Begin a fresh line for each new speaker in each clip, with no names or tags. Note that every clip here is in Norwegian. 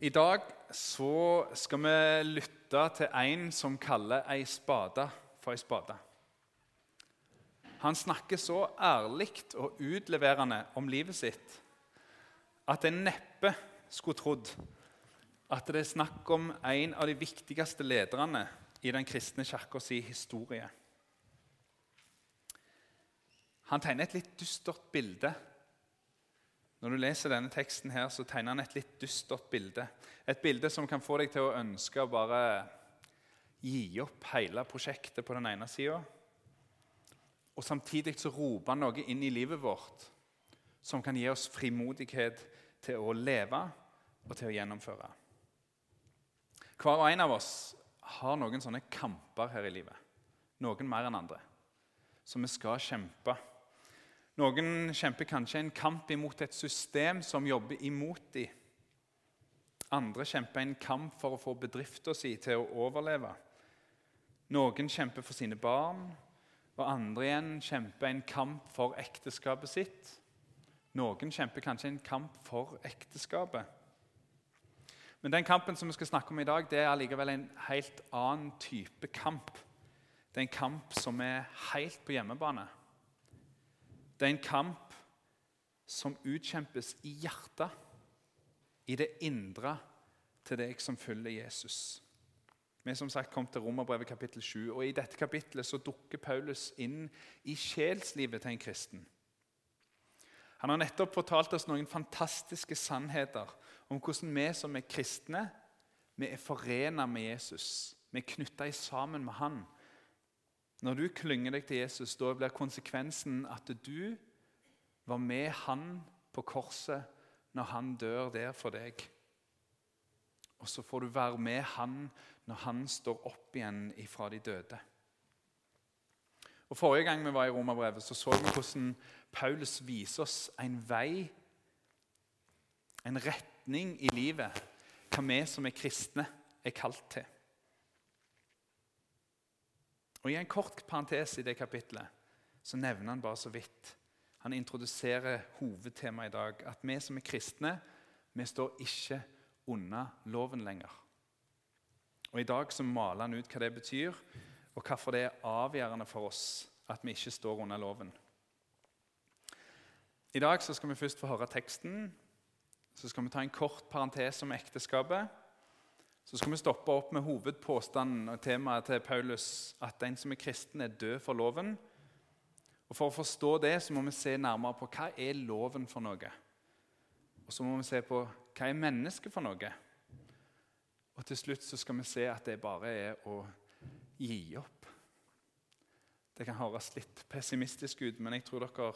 I dag så skal vi lytte til en som kaller ei spade for ei spade. Han snakker så ærlig og utleverende om livet sitt at en neppe skulle trodd at det er snakk om en av de viktigste lederne i den kristne kirka historie. Han tegner et litt dystert bilde når du leser denne teksten, her, så tegner han et litt dystert bilde. Et bilde som kan få deg til å ønske å bare gi opp hele prosjektet på den ene sida. Og samtidig så roper han noe inn i livet vårt som kan gi oss frimodighet til å leve og til å gjennomføre. Hver og en av oss har noen sånne kamper her i livet. Noen mer enn andre. Så vi skal kjempe noen kjemper kanskje en kamp imot et system som jobber imot dem. Andre kjemper en kamp for å få bedriften sin til å overleve. Noen kjemper for sine barn, og andre igjen kjemper en kamp for ekteskapet sitt. Noen kjemper kanskje en kamp for ekteskapet. Men den kampen som vi skal snakke om i dag, det er allikevel en helt annen type kamp. Det er en kamp som er helt på hjemmebane. Det er en kamp som utkjempes i hjertet, i det indre til deg som følger Jesus. Vi som sagt kom til Romerbrevet kapittel 7, og I dette kapittelet så dukker Paulus inn i sjelslivet til en kristen. Han har nettopp fortalt oss noen fantastiske sannheter om hvordan vi som er kristne, vi er forenet med Jesus. Vi er knytta sammen med han. Når du klynger deg til Jesus, da blir konsekvensen at du var med han på korset når han dør der for deg. Og så får du være med han når han står opp igjen ifra de døde. Og Forrige gang vi var i Romerbrevet, så, så vi hvordan Paulus viser oss en vei, en retning i livet, hva vi som er kristne, er kalt til. Og I en kort parentes i det kapitlet så nevner han bare så vidt Han introduserer hovedtemaet i dag. At vi som er kristne, vi står ikke unna loven lenger. Og I dag så maler han ut hva det betyr, og hvorfor det er avgjørende for oss at vi ikke står unna loven. I dag så skal vi først få høre teksten. Så skal vi ta en kort parentes om ekteskapet. Så skal vi stoppe opp med hovedpåstanden og temaet til Paulus, at den som er kristen, er død for loven. Og For å forstå det så må vi se nærmere på hva er loven for noe. Og så må vi se på hva er mennesket for noe. Og til slutt så skal vi se at det bare er å gi opp. Det kan høres litt pessimistisk ut, men jeg tror dere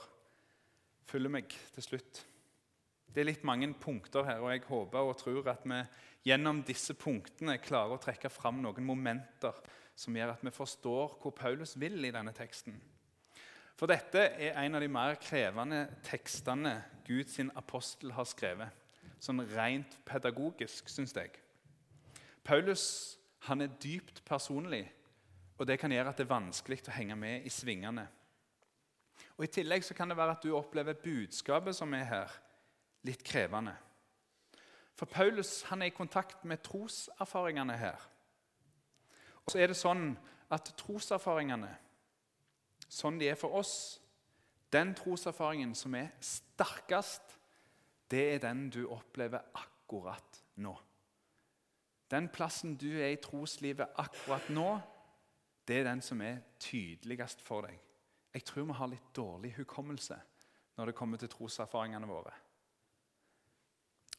følger meg til slutt. Det er litt mange punkter her, og jeg håper og tror at vi gjennom disse punktene klarer å trekke fram noen momenter som gjør at vi forstår hvor Paulus vil i denne teksten. For dette er en av de mer krevende tekstene Guds apostel har skrevet. Sånn rent pedagogisk, syns jeg. Paulus han er dypt personlig, og det kan gjøre at det er vanskelig å henge med i svingene. Og I tillegg så kan det være at du opplever budskapet som er her, litt krevende. For Paulus han er i kontakt med troserfaringene her. Og så er det sånn at troserfaringene, sånn de er for oss Den troserfaringen som er sterkest, det er den du opplever akkurat nå. Den plassen du er i troslivet akkurat nå, det er den som er tydeligst for deg. Jeg tror vi har litt dårlig hukommelse når det kommer til troserfaringene våre.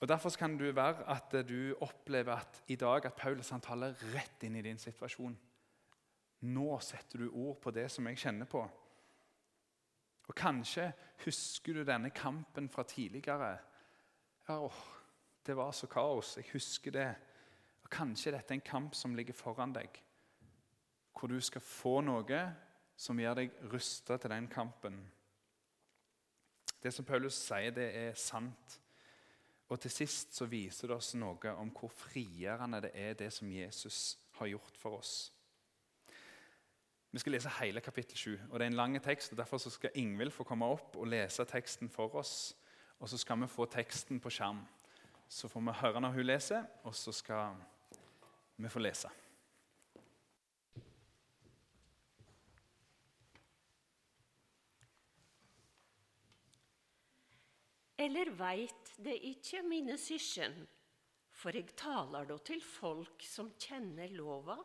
Og Derfor kan det være at du opplever at i dag at Paulus han taler rett inn i din situasjon. Nå setter du ord på det som jeg kjenner på. Og Kanskje husker du denne kampen fra tidligere. Ja, åh, Det var så kaos. Jeg husker det. Og Kanskje dette er en kamp som ligger foran deg, hvor du skal få noe som gjør deg rusta til den kampen. Det som Paulus sier, det er sant. Og til sist så viser det oss noe om hvor frigjørende det er, det som Jesus har gjort for oss. Vi skal lese hele kapittel 7. og Det er en lang tekst. og Derfor skal Ingvild få komme opp og lese teksten for oss. Og så skal vi få teksten på skjerm. Så får vi høre når hun leser, og så skal vi få lese.
Eller veit det ikke mine syskjen, for jeg taler da til folk som kjenner lova,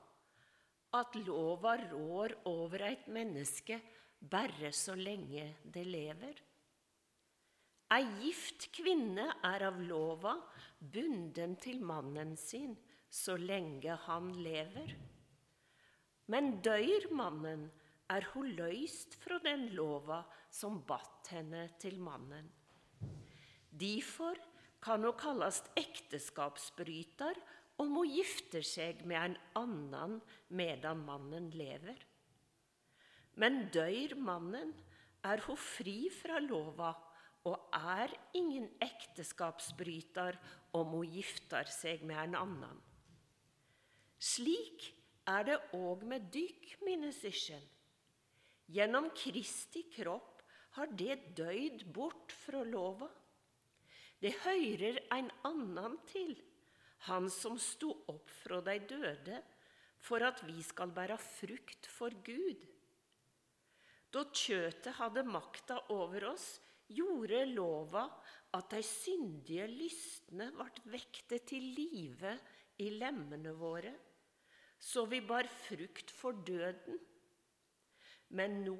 at lova rår over et menneske bare så lenge det lever. Ei gift kvinne er av lova bunden til mannen sin så lenge han lever. Men døyr mannen, er hun løyst fra den lova som batt henne til mannen. Derfor kan hun kalles ekteskapsbryter om hun gifter seg med en annen medan mannen lever. Men døyr mannen, er hun fri fra lova og er ingen ekteskapsbryter om hun gifter seg med en annen. Slik er det òg med dykk, mine søsken. Gjennom Kristi kropp har det døyd bort fra lova. Det høyrer ein annan til, han som sto opp fra de døde, for at vi skal bære frukt for Gud. Da kjøtet hadde makta over oss, gjorde lova at de syndige lystne ble vekte til live i lemmene våre, så vi bar frukt for døden. Men nå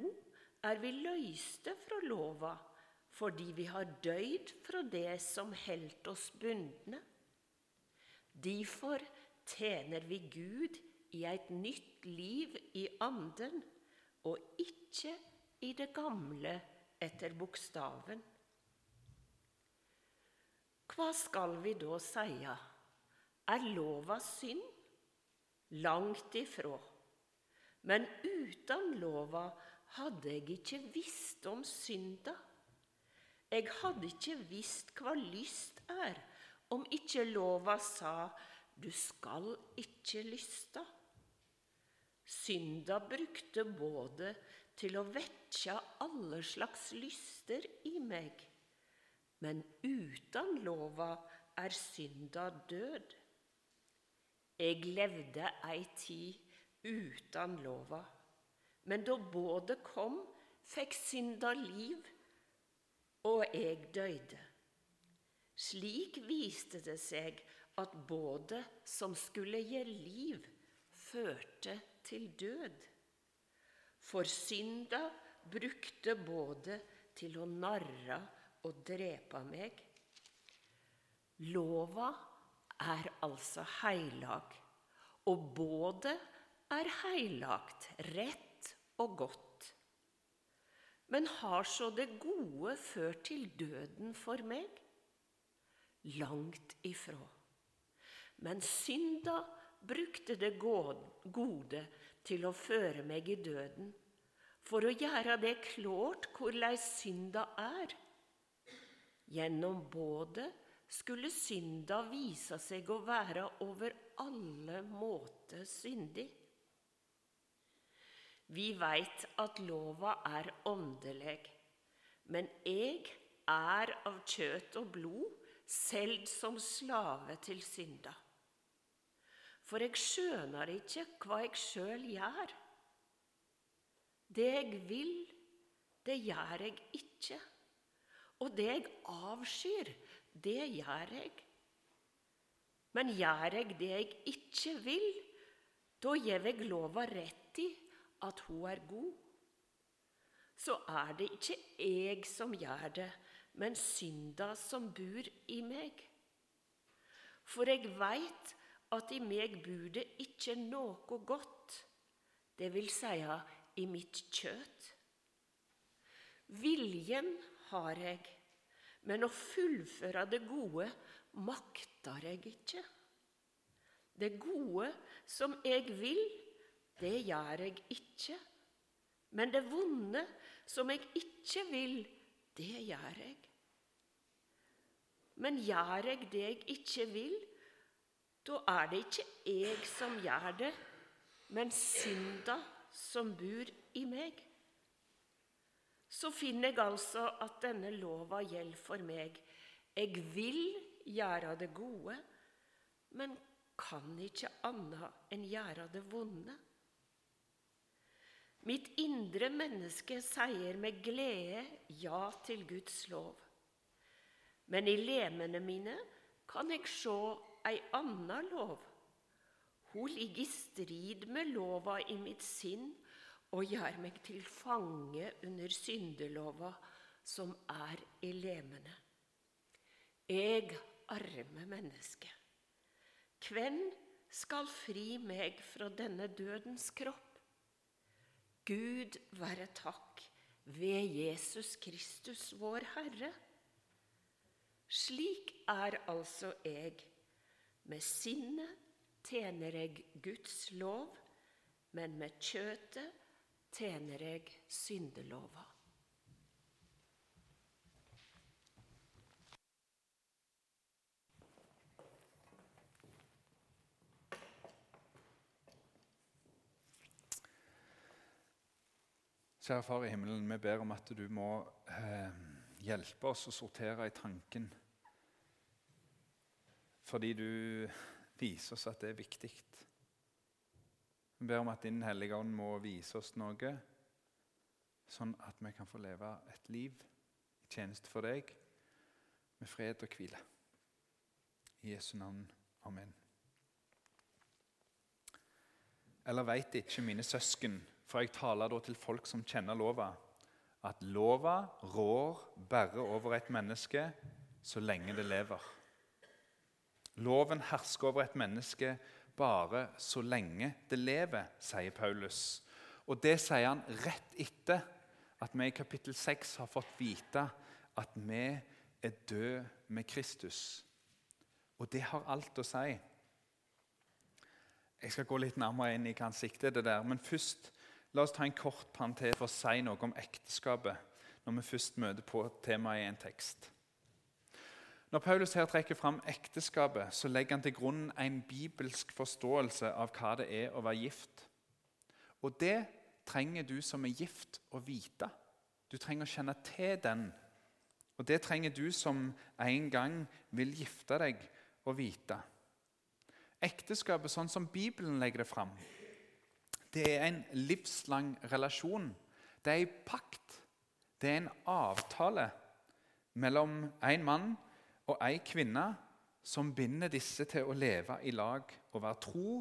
er vi løyste fra lova fordi vi har døyd fra det som holdt oss bundne. Derfor tjener vi Gud i et nytt liv i anden, og ikke i det gamle etter bokstaven. Hva skal vi da seie? Er lova synd? Langt ifrå. Men uten lova hadde jeg ikke visst om synda. Jeg hadde ikke visst hva lyst er, om ikke lova sa du skal ikke lysta. Synda brukte både til å vekkja alle slags lyster i meg. Men uten lova er synda død. Jeg levde ei tid uten lova, men da både kom, fikk synda liv, og jeg døde. Slik viste det seg at både som skulle gi liv, førte til død. For synda brukte både til å narre og drepe meg. Lova er altså heilag, og både er heilagt, rett og godt. Men har så det gode ført til døden for meg? Langt ifra. Men synda brukte det gode til å føre meg i døden, for å gjøre det klart korleis synda er. Gjennom både skulle synda vise seg å være over alle måter syndig. Vi veit at lova er åndelig, men jeg er av kjøtt og blod, selv som slave til synda. For jeg skjønar ikke hva jeg sjøl gjør. Det jeg vil, det gjør jeg ikke. Og det jeg avskyr, det gjør jeg. Men gjør jeg det jeg ikke vil, da gjev jeg lova rett i at hun er god. Så er det ikke jeg som gjør det, men synda som bor i meg. For jeg veit at i meg bor det ikke noe godt, det vil seie i mitt kjøt. Viljen har jeg, men å fullføre det gode makter jeg ikke. Det gode som jeg vil, det gjør jeg ikke. Men det vonde som jeg ikke vil, det gjør jeg. Men gjør jeg det jeg ikke vil, da er det ikke jeg som gjør det, men synda som bor i meg. Så finner jeg altså at denne lova gjelder for meg. Jeg vil gjøre det gode, men kan ikke annet enn gjøre det vonde. Mitt indre menneske sier med glede ja til Guds lov. Men i lemene mine kan jeg se ei anna lov. Hun ligger i strid med lova i mitt sinn og gjør meg til fange under syndelova som er i lemene. Jeg arme menneske, hvem skal fri meg fra denne dødens kropp? Gud være takk ved Jesus Kristus, vår Herre. Slik er altså jeg. Med sinnet tjener jeg Guds lov, men med kjøtet tjener jeg syndelova.
Kjære Far i himmelen, vi ber om at du må eh, hjelpe oss å sortere i tanken. Fordi du viser oss at det er viktig. Vi ber om at Din Hellige Ånd må vise oss noe, sånn at vi kan få leve et liv i tjeneste for deg med fred og hvile. I Jesu navn. Amen. Eller veit ikke mine søsken for jeg taler da til folk som kjenner lova, at lova rår bare over et menneske så lenge det lever. Loven hersker over et menneske bare så lenge det lever, sier Paulus. Og Det sier han rett etter at vi i kapittel 6 har fått vite at vi er døde med Kristus. Og det har alt å si. Jeg skal gå litt nærmere inn i hva han sikter det der, men først La oss ta en kort parentes for å si noe om ekteskapet når vi først møter på temaet i en tekst. Når Paulus her trekker fram ekteskapet, så legger han til grunn en bibelsk forståelse av hva det er å være gift. Og det trenger du som er gift, å vite. Du trenger å kjenne til den. Og det trenger du som en gang vil gifte deg, å vite. Ekteskapet, sånn som Bibelen legger det fram, det er en livslang relasjon. Det er en pakt. Det er en avtale mellom en mann og en kvinne som binder disse til å leve i lag og være tro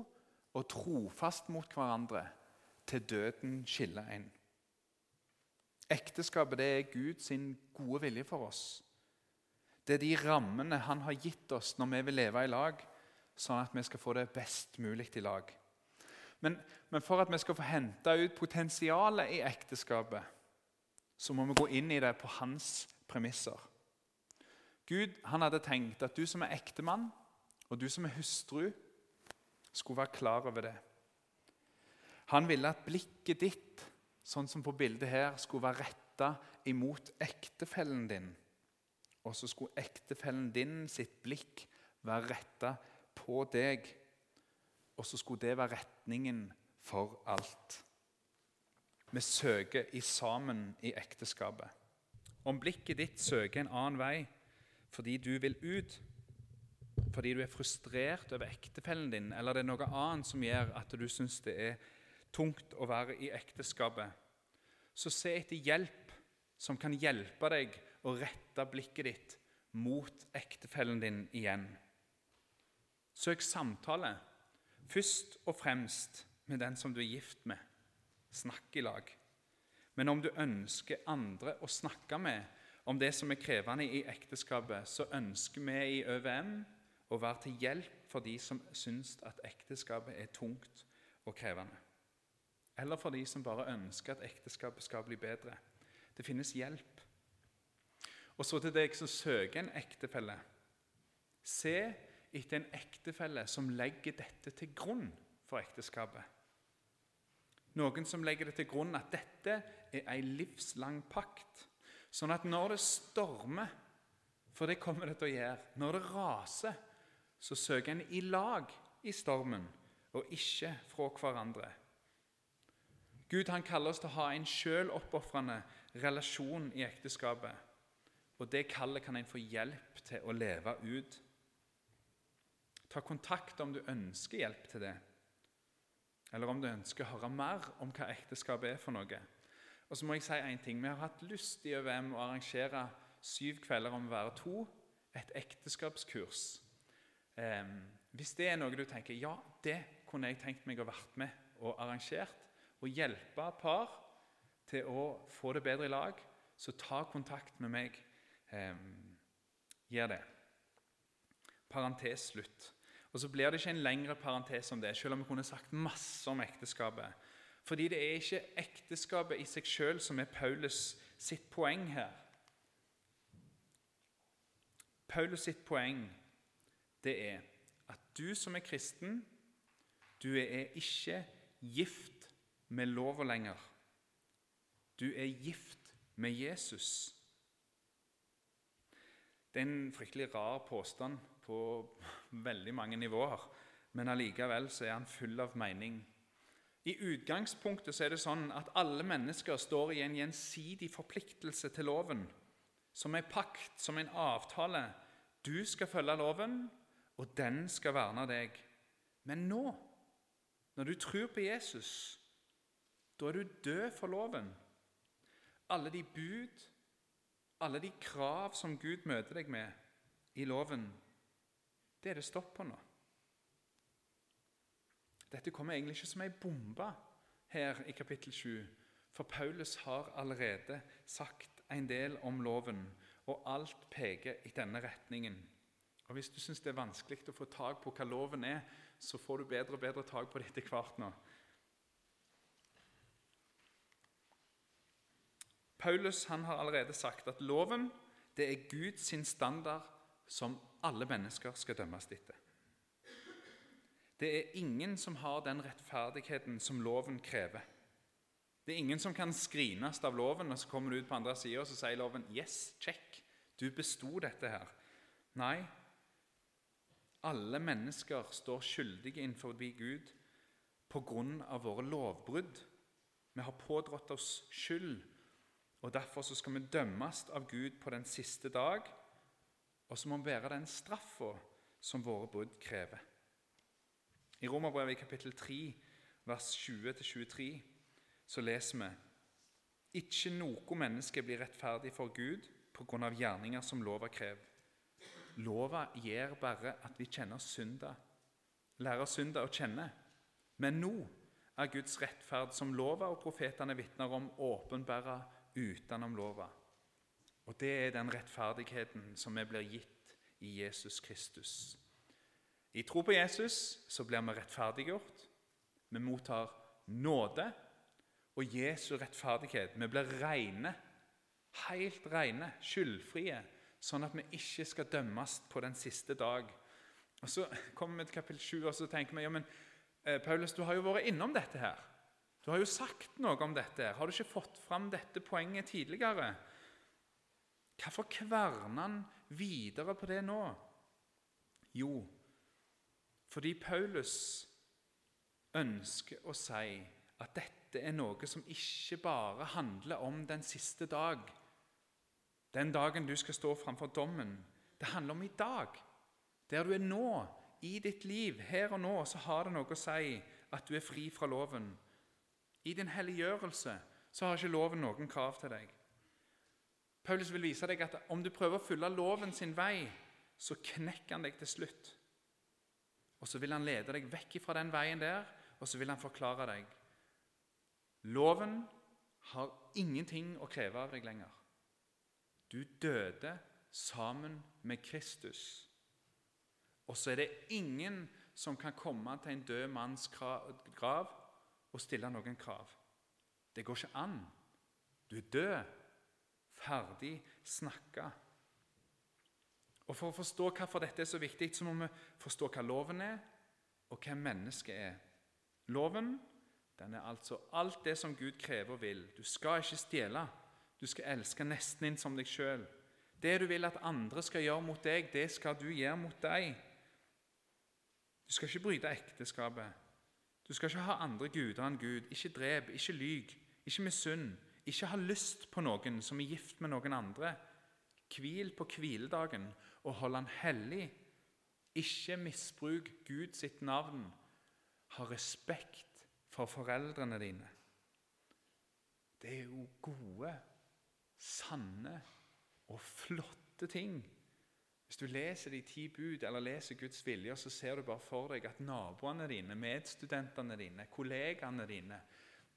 og trofast mot hverandre til døden skiller en. Ekteskapet det er Guds gode vilje for oss. Det er de rammene Han har gitt oss når vi vil leve i lag, sånn at vi skal få det best mulig i lag. Men, men for at vi skal få hente ut potensialet i ekteskapet, så må vi gå inn i det på hans premisser. Gud han hadde tenkt at du som er ektemann, og du som er hustru, skulle være klar over det. Han ville at blikket ditt, sånn som på bildet her, skulle være retta imot ektefellen din. Og så skulle ektefellen din sitt blikk være retta på deg og så skulle det være retningen for alt. Vi søker i sammen i ekteskapet. Om blikket ditt søker en annen vei fordi du vil ut, fordi du er frustrert over ektefellen din, eller det er noe annet som gjør at du syns det er tungt å være i ekteskapet, så se etter hjelp som kan hjelpe deg å rette blikket ditt mot ektefellen din igjen. Søk samtale Først og fremst med den som du er gift med. Snakk i lag. Men om du ønsker andre å snakke med om det som er krevende i ekteskapet, så ønsker vi i ØVM å være til hjelp for de som syns at ekteskapet er tungt og krevende. Eller for de som bare ønsker at ekteskapet skal bli bedre. Det finnes hjelp. Og så til deg som søker en ektefelle. Se etter en ektefelle som legger dette til grunn for ekteskapet. Noen som legger det til grunn at dette er en livslang pakt. Sånn at når det stormer, for det kommer det til å gjøre, når det raser, så søker en i lag i stormen, og ikke fra hverandre. Gud han kaller oss til å ha en sjøloppofrende relasjon i ekteskapet. Og Det kallet kan en få hjelp til å leve ut Ta kontakt om du ønsker hjelp til det, eller om du ønsker å høre mer om hva ekteskapet er for noe. Og så må jeg si en ting. Vi har hatt lyst i ØVM å arrangere syv kvelder om være to, et ekteskapskurs. Eh, hvis det er noe du tenker ja, det kunne jeg tenkt meg å vært med og arrangert, og hjelpe par til å få det bedre i lag, så ta kontakt med meg. Eh, gjør det. Parentes slutt. Og så blir det ikke en lengre parentes om det, selv om vi kunne sagt masse om ekteskapet. Fordi det er ikke ekteskapet i seg sjøl som er Paulus sitt poeng her. Paulus sitt poeng det er at du som er kristen, du er ikke gift med lova lenger. Du er gift med Jesus. Det er en fryktelig rar påstand på veldig mange nivåer, men allikevel så er han full av mening. I utgangspunktet så er det sånn at alle mennesker står i en gjensidig forpliktelse til loven, som en pakt, som en avtale. Du skal følge loven, og den skal verne deg. Men nå, når du tror på Jesus, da er du død for loven. Alle de bud, alle de krav som Gud møter deg med i loven, det er det stopp på nå. Dette kommer egentlig ikke som ei bombe her i kapittel 7, for Paulus har allerede sagt en del om loven, og alt peker i denne retningen. Og Hvis du syns det er vanskelig å få tak på hva loven er, så får du bedre og bedre tak på det etter hvert nå. Paulus har allerede sagt at loven det er Guds standard som alle mennesker skal dømmes etter. Det er ingen som har den rettferdigheten som loven krever. Det er ingen som kan skrines av loven, og så kommer du ut på andre sida og sier loven 'Yes, check, du besto dette her'. Nei, alle mennesker står skyldige innenfor Gud av våre lovbrudd. Vi har pådratt oss skyld, og derfor skal vi dømmes av Gud på den siste dag, og så må vi bære den straffa som våre brudd krever. I Romerbrevet i kapittel 3, vers 20-23, så leser vi ikke noe menneske blir rettferdig for Gud av gjerninger som lova krever. Lova gjør bare at vi kjenner synda, lærer synda å kjenne. Men nå er Guds rettferd, som lova og profetene vitner om, åpenbæra utenom lova. Og det er den rettferdigheten som vi blir gitt i Jesus Kristus. I tro på Jesus så blir vi rettferdiggjort. Vi mottar nåde og Jesu rettferdighet. Vi blir rene, helt rene, skyldfrie sånn at vi ikke skal dømmes på den siste dag. Og Så kommer vi til kapittel 7 og så tenker vi ja, men eh, Paulus, du har jo vært innom dette her. Du har jo sagt noe om dette. Har du ikke fått fram dette poenget tidligere? Hvorfor kverner han videre på det nå? Jo, fordi Paulus ønsker å si at dette er noe som ikke bare handler om den siste dag, den dagen du skal stå framfor dommen. Det handler om i dag. Der du er nå, i ditt liv, her og nå, så har det noe å si at du er fri fra loven. I din helliggjørelse så har ikke loven noen krav til deg. Paulus vil vise deg at om du prøver å følge loven sin vei, så knekker han deg til slutt. Og så vil han lede deg vekk fra den veien der, og så vil han forklare deg. Loven har ingenting å kreve av deg lenger. Du døde sammen med Kristus. Og så er det ingen som kan komme til en død manns grav og stille noen krav. Det går ikke an. Du er død. Ferdig snakka. Og For å forstå hvorfor dette er så viktig, så må vi forstå hva loven er, og hvem mennesket er. Loven den er altså alt det som Gud krever og vil. Du skal ikke stjele. Du skal elske nesten inn som deg sjøl. Det du vil at andre skal gjøre mot deg, det skal du gjøre mot deg. Du skal ikke bryte ekteskapet. Du skal ikke ha andre guder enn Gud. Ikke drep, ikke lyg, ikke misunn. Ikke ha lyst på noen som er gift med noen andre. Hvil på hviledagen og hold han hellig. Ikke misbruk Gud sitt navn. Ha respekt for foreldrene dine. Det er jo gode, sanne og flotte ting. Hvis du leser de ti bud eller leser Guds vilje, så ser du bare for deg at naboene dine, medstudentene dine, kollegaene dine,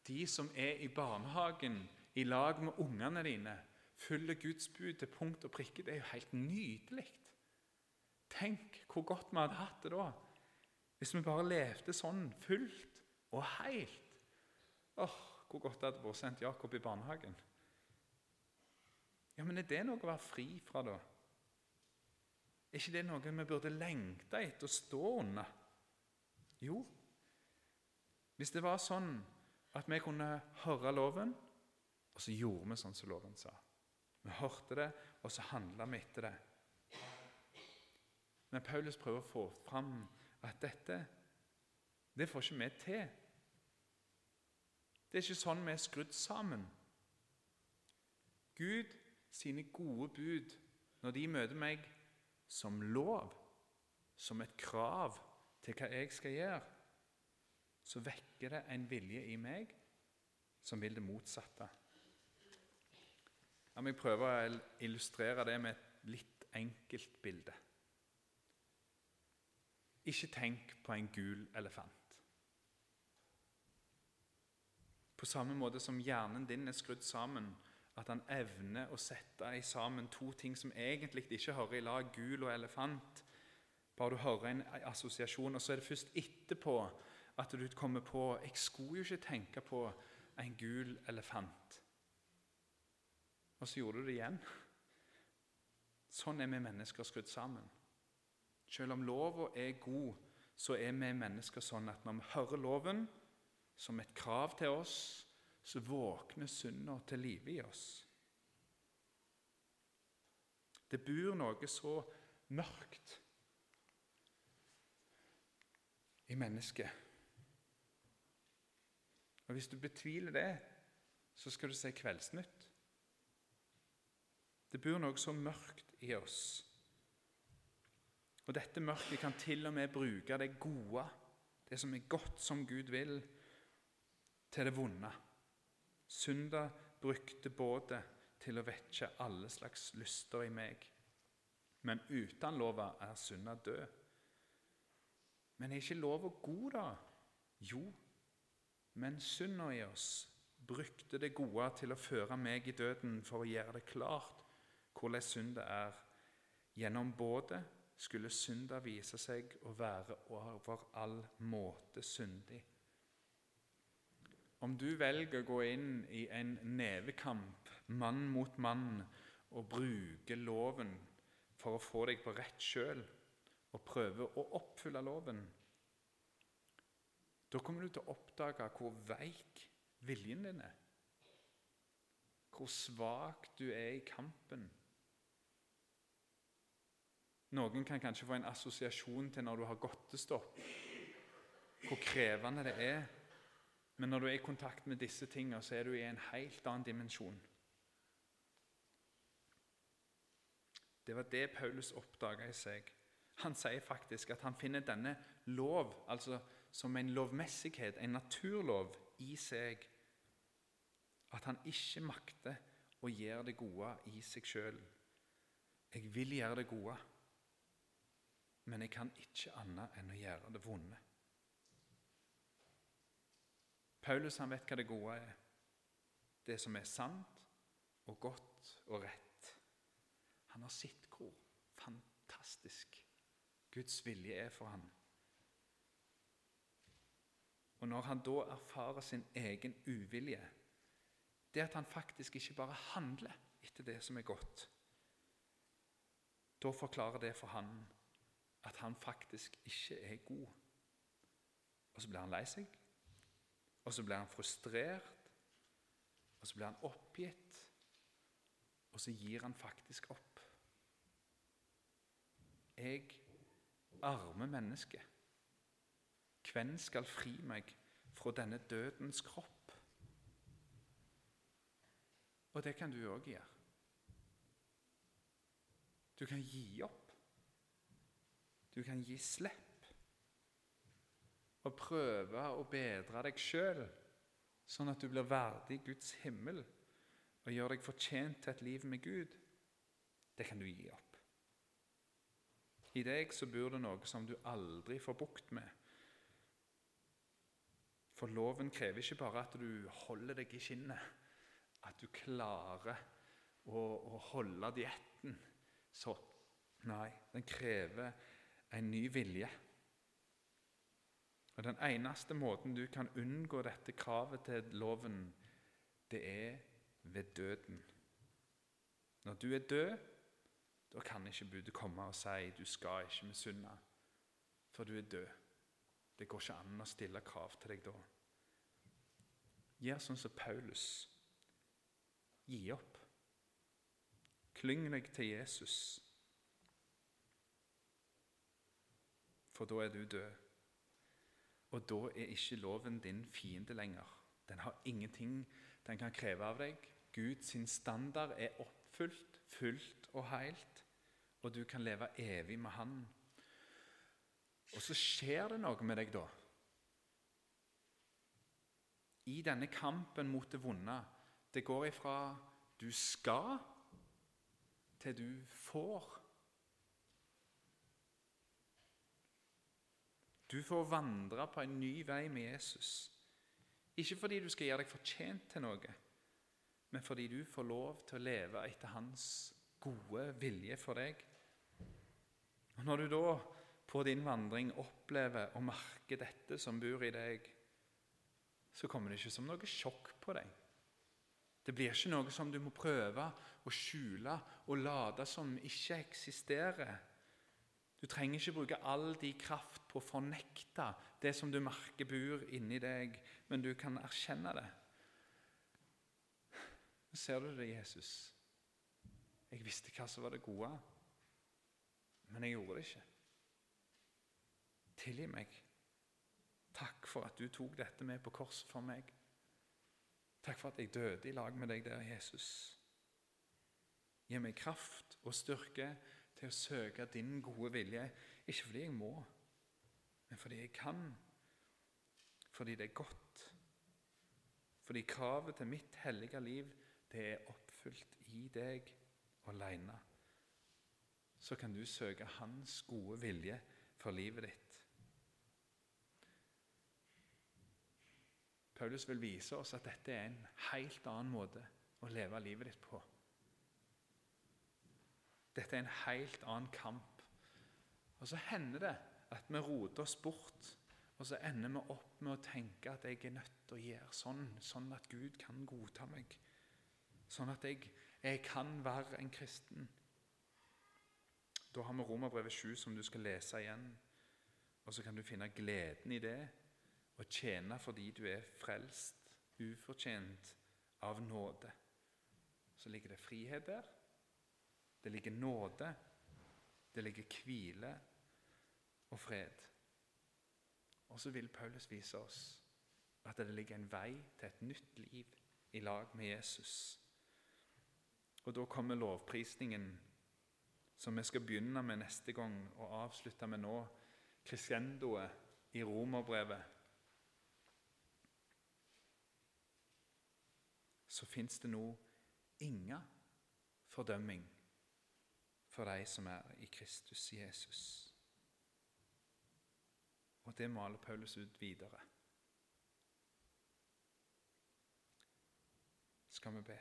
de som er i barnehagen i lag med ungene dine, følger Guds bud til punkt og prikke. Det er jo helt nydelig. Tenk hvor godt vi hadde hatt det da hvis vi bare levde sånn fullt og helt. Åh, hvor godt det hadde vært sendt Jakob i barnehagen. Ja, men Er det noe å være fri fra, da? Er ikke det noe vi burde lengte etter å stå under? Jo, hvis det var sånn at vi kunne høre loven, så gjorde vi sånn som loven sa. Vi hørte det, og så handla vi etter det. Men Paulus prøver å få fram at dette det får ikke vi til. Det er ikke sånn vi er skrudd sammen. Gud sine gode bud, når de møter meg som lov, som et krav til hva jeg skal gjøre, så vekker det en vilje i meg som vil det motsatte. La meg prøve å illustrere det med et litt enkelt bilde. Ikke tenk på en gul elefant. På samme måte som hjernen din er skrudd sammen, at han evner å sette i sammen to ting som egentlig ikke hører i lag, gul og elefant. Bare du hører en assosiasjon, og så er det først etterpå at du kommer på Jeg skulle jo ikke tenke på en gul elefant. Og så gjorde du det igjen. Sånn er vi mennesker skrudd sammen. Selv om lova er god, så er vi mennesker sånn at når vi hører loven som et krav til oss, så våkner synda til live i oss. Det bor noe så mørkt i mennesket. Og Hvis du betviler det, så skal du si Kveldsnytt. Det bor noe så mørkt i oss og dette mørket kan til og med bruke det gode, det som er godt som Gud vil, til det vonde. Synda brukte både til å vekke alle slags lyster i meg. Men uten lova er synda død. Men er ikke lova god, da? Jo, men synda i oss brukte det gode til å føre meg i døden for å gjøre det klart hvordan synda er, gjennom både skulle synda vise seg å være over all måte syndig. Om du velger å gå inn i en nevekamp, mann mot mann, og bruke loven for å få deg på rett kjøl, og prøve å oppfylle loven, da kommer du til å oppdage hvor veik viljen din er. Hvor svak du er i kampen noen kan kanskje få en assosiasjon til når du har godtestopp, hvor krevende det er. Men når du er i kontakt med disse tingene, så er du i en helt annen dimensjon. Det var det Paulus oppdaga i seg. Han sier faktisk at han finner denne lov, altså som en lovmessighet, en naturlov, i seg. At han ikke makter å gjøre det gode i seg sjøl. Jeg vil gjøre det gode men jeg kan ikke annet enn å gjøre det vonde. Paulus han vet hva det gode er. Det som er sant og godt og rett. Han har sett hvor fantastisk Guds vilje er for ham. Og når han da erfarer sin egen uvilje, det at han faktisk ikke bare handler etter det som er godt, da forklarer det for han at han faktisk ikke er god. Og så blir han lei seg, og så blir han frustrert, og så blir han oppgitt, og så gir han faktisk opp. Jeg, arme menneske, hvem skal fri meg fra denne dødens kropp? Og det kan du òg gjøre. Du kan gi opp. Du kan gi slipp og prøve å bedre deg sjøl, sånn at du blir verdig Guds himmel og gjør deg fortjent til et liv med Gud. Det kan du gi opp. I deg så bor det noe som du aldri får bukt med. For loven krever ikke bare at du holder deg i skinnet, at du klarer å, å holde dietten. Så nei, den krever en ny vilje. Og Den eneste måten du kan unngå dette kravet til loven, det er ved døden. Når du er død, da kan ikke budet komme og si du skal ikke misunne, for du er død. Det går ikke an å stille krav til deg da. Gjør sånn som Paulus. Gi opp. Klyng deg til Jesus, for da er du død. Og da er ikke loven din fiende lenger. Den har ingenting den kan kreve av deg. Guds standard er oppfylt, fullt og helt, og du kan leve evig med Han. Og så skjer det noe med deg da. I denne kampen mot det vonde. Det går ifra du skal, til du får. Du får vandre på en ny vei med Jesus. Ikke fordi du skal gjøre deg fortjent til noe, men fordi du får lov til å leve etter hans gode vilje for deg. Og Når du da på din vandring opplever og merker dette som bor i deg, så kommer det ikke som noe sjokk på deg. Det blir ikke noe som du må prøve å skjule og late som ikke eksisterer. Du trenger ikke bruke all din kraft på å fornekte det som du merker bor inni deg, men du kan erkjenne det. Ser du det, Jesus? Jeg visste hva som var det gode, men jeg gjorde det ikke. Tilgi meg. Takk for at du tok dette med på korset for meg. Takk for at jeg døde i lag med deg der, Jesus. Gi meg kraft og styrke til å søke din gode vilje, ikke fordi jeg må, men fordi jeg kan, fordi det er godt. Fordi kravet til mitt hellige liv, det er oppfylt i deg alene. Så kan du søke Hans gode vilje for livet ditt. Paulus vil vise oss at dette er en helt annen måte å leve livet ditt på. Dette er en helt annen kamp. Og så hender det at vi roter oss bort, og så ender vi opp med å tenke at jeg er nødt til å gjøre sånn, sånn at Gud kan godta meg. Sånn at jeg, jeg kan være en kristen. Da har vi Romerbrevet 7 som du skal lese igjen. Og så kan du finne gleden i det og tjene fordi du er frelst, ufortjent av nåde. Så ligger det frihet der. Det ligger nåde. Det ligger hvile og fred. Og så vil Paulus vise oss at det ligger en vei til et nytt liv i lag med Jesus. Og da kommer lovprisningen, som vi skal begynne med neste gang og avslutte med nå, crescendoet i romerbrevet så fins det nå ingen fordømming for de som er i Kristus Jesus. Og det maler Paulus ut videre. Skal vi be?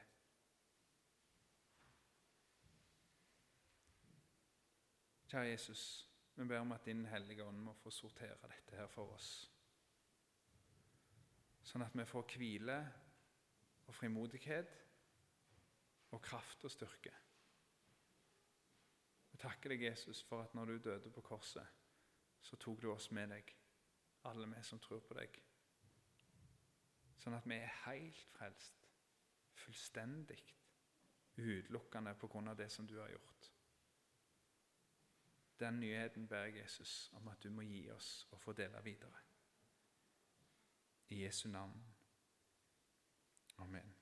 Kjære Jesus, vi ber om at Din Hellige Ånd må få sortere dette her for oss, sånn at vi får hvile og frimodighet og kraft og styrke. Takker deg, Jesus, for at når du døde på korset, så tok du oss med deg, alle vi som tror på deg. Sånn at vi er helt frelst, fullstendig, utelukkende på grunn av det som du har gjort. Den nyheten ber jeg Jesus om at du må gi oss og få dele videre. I Jesu navn. Amen.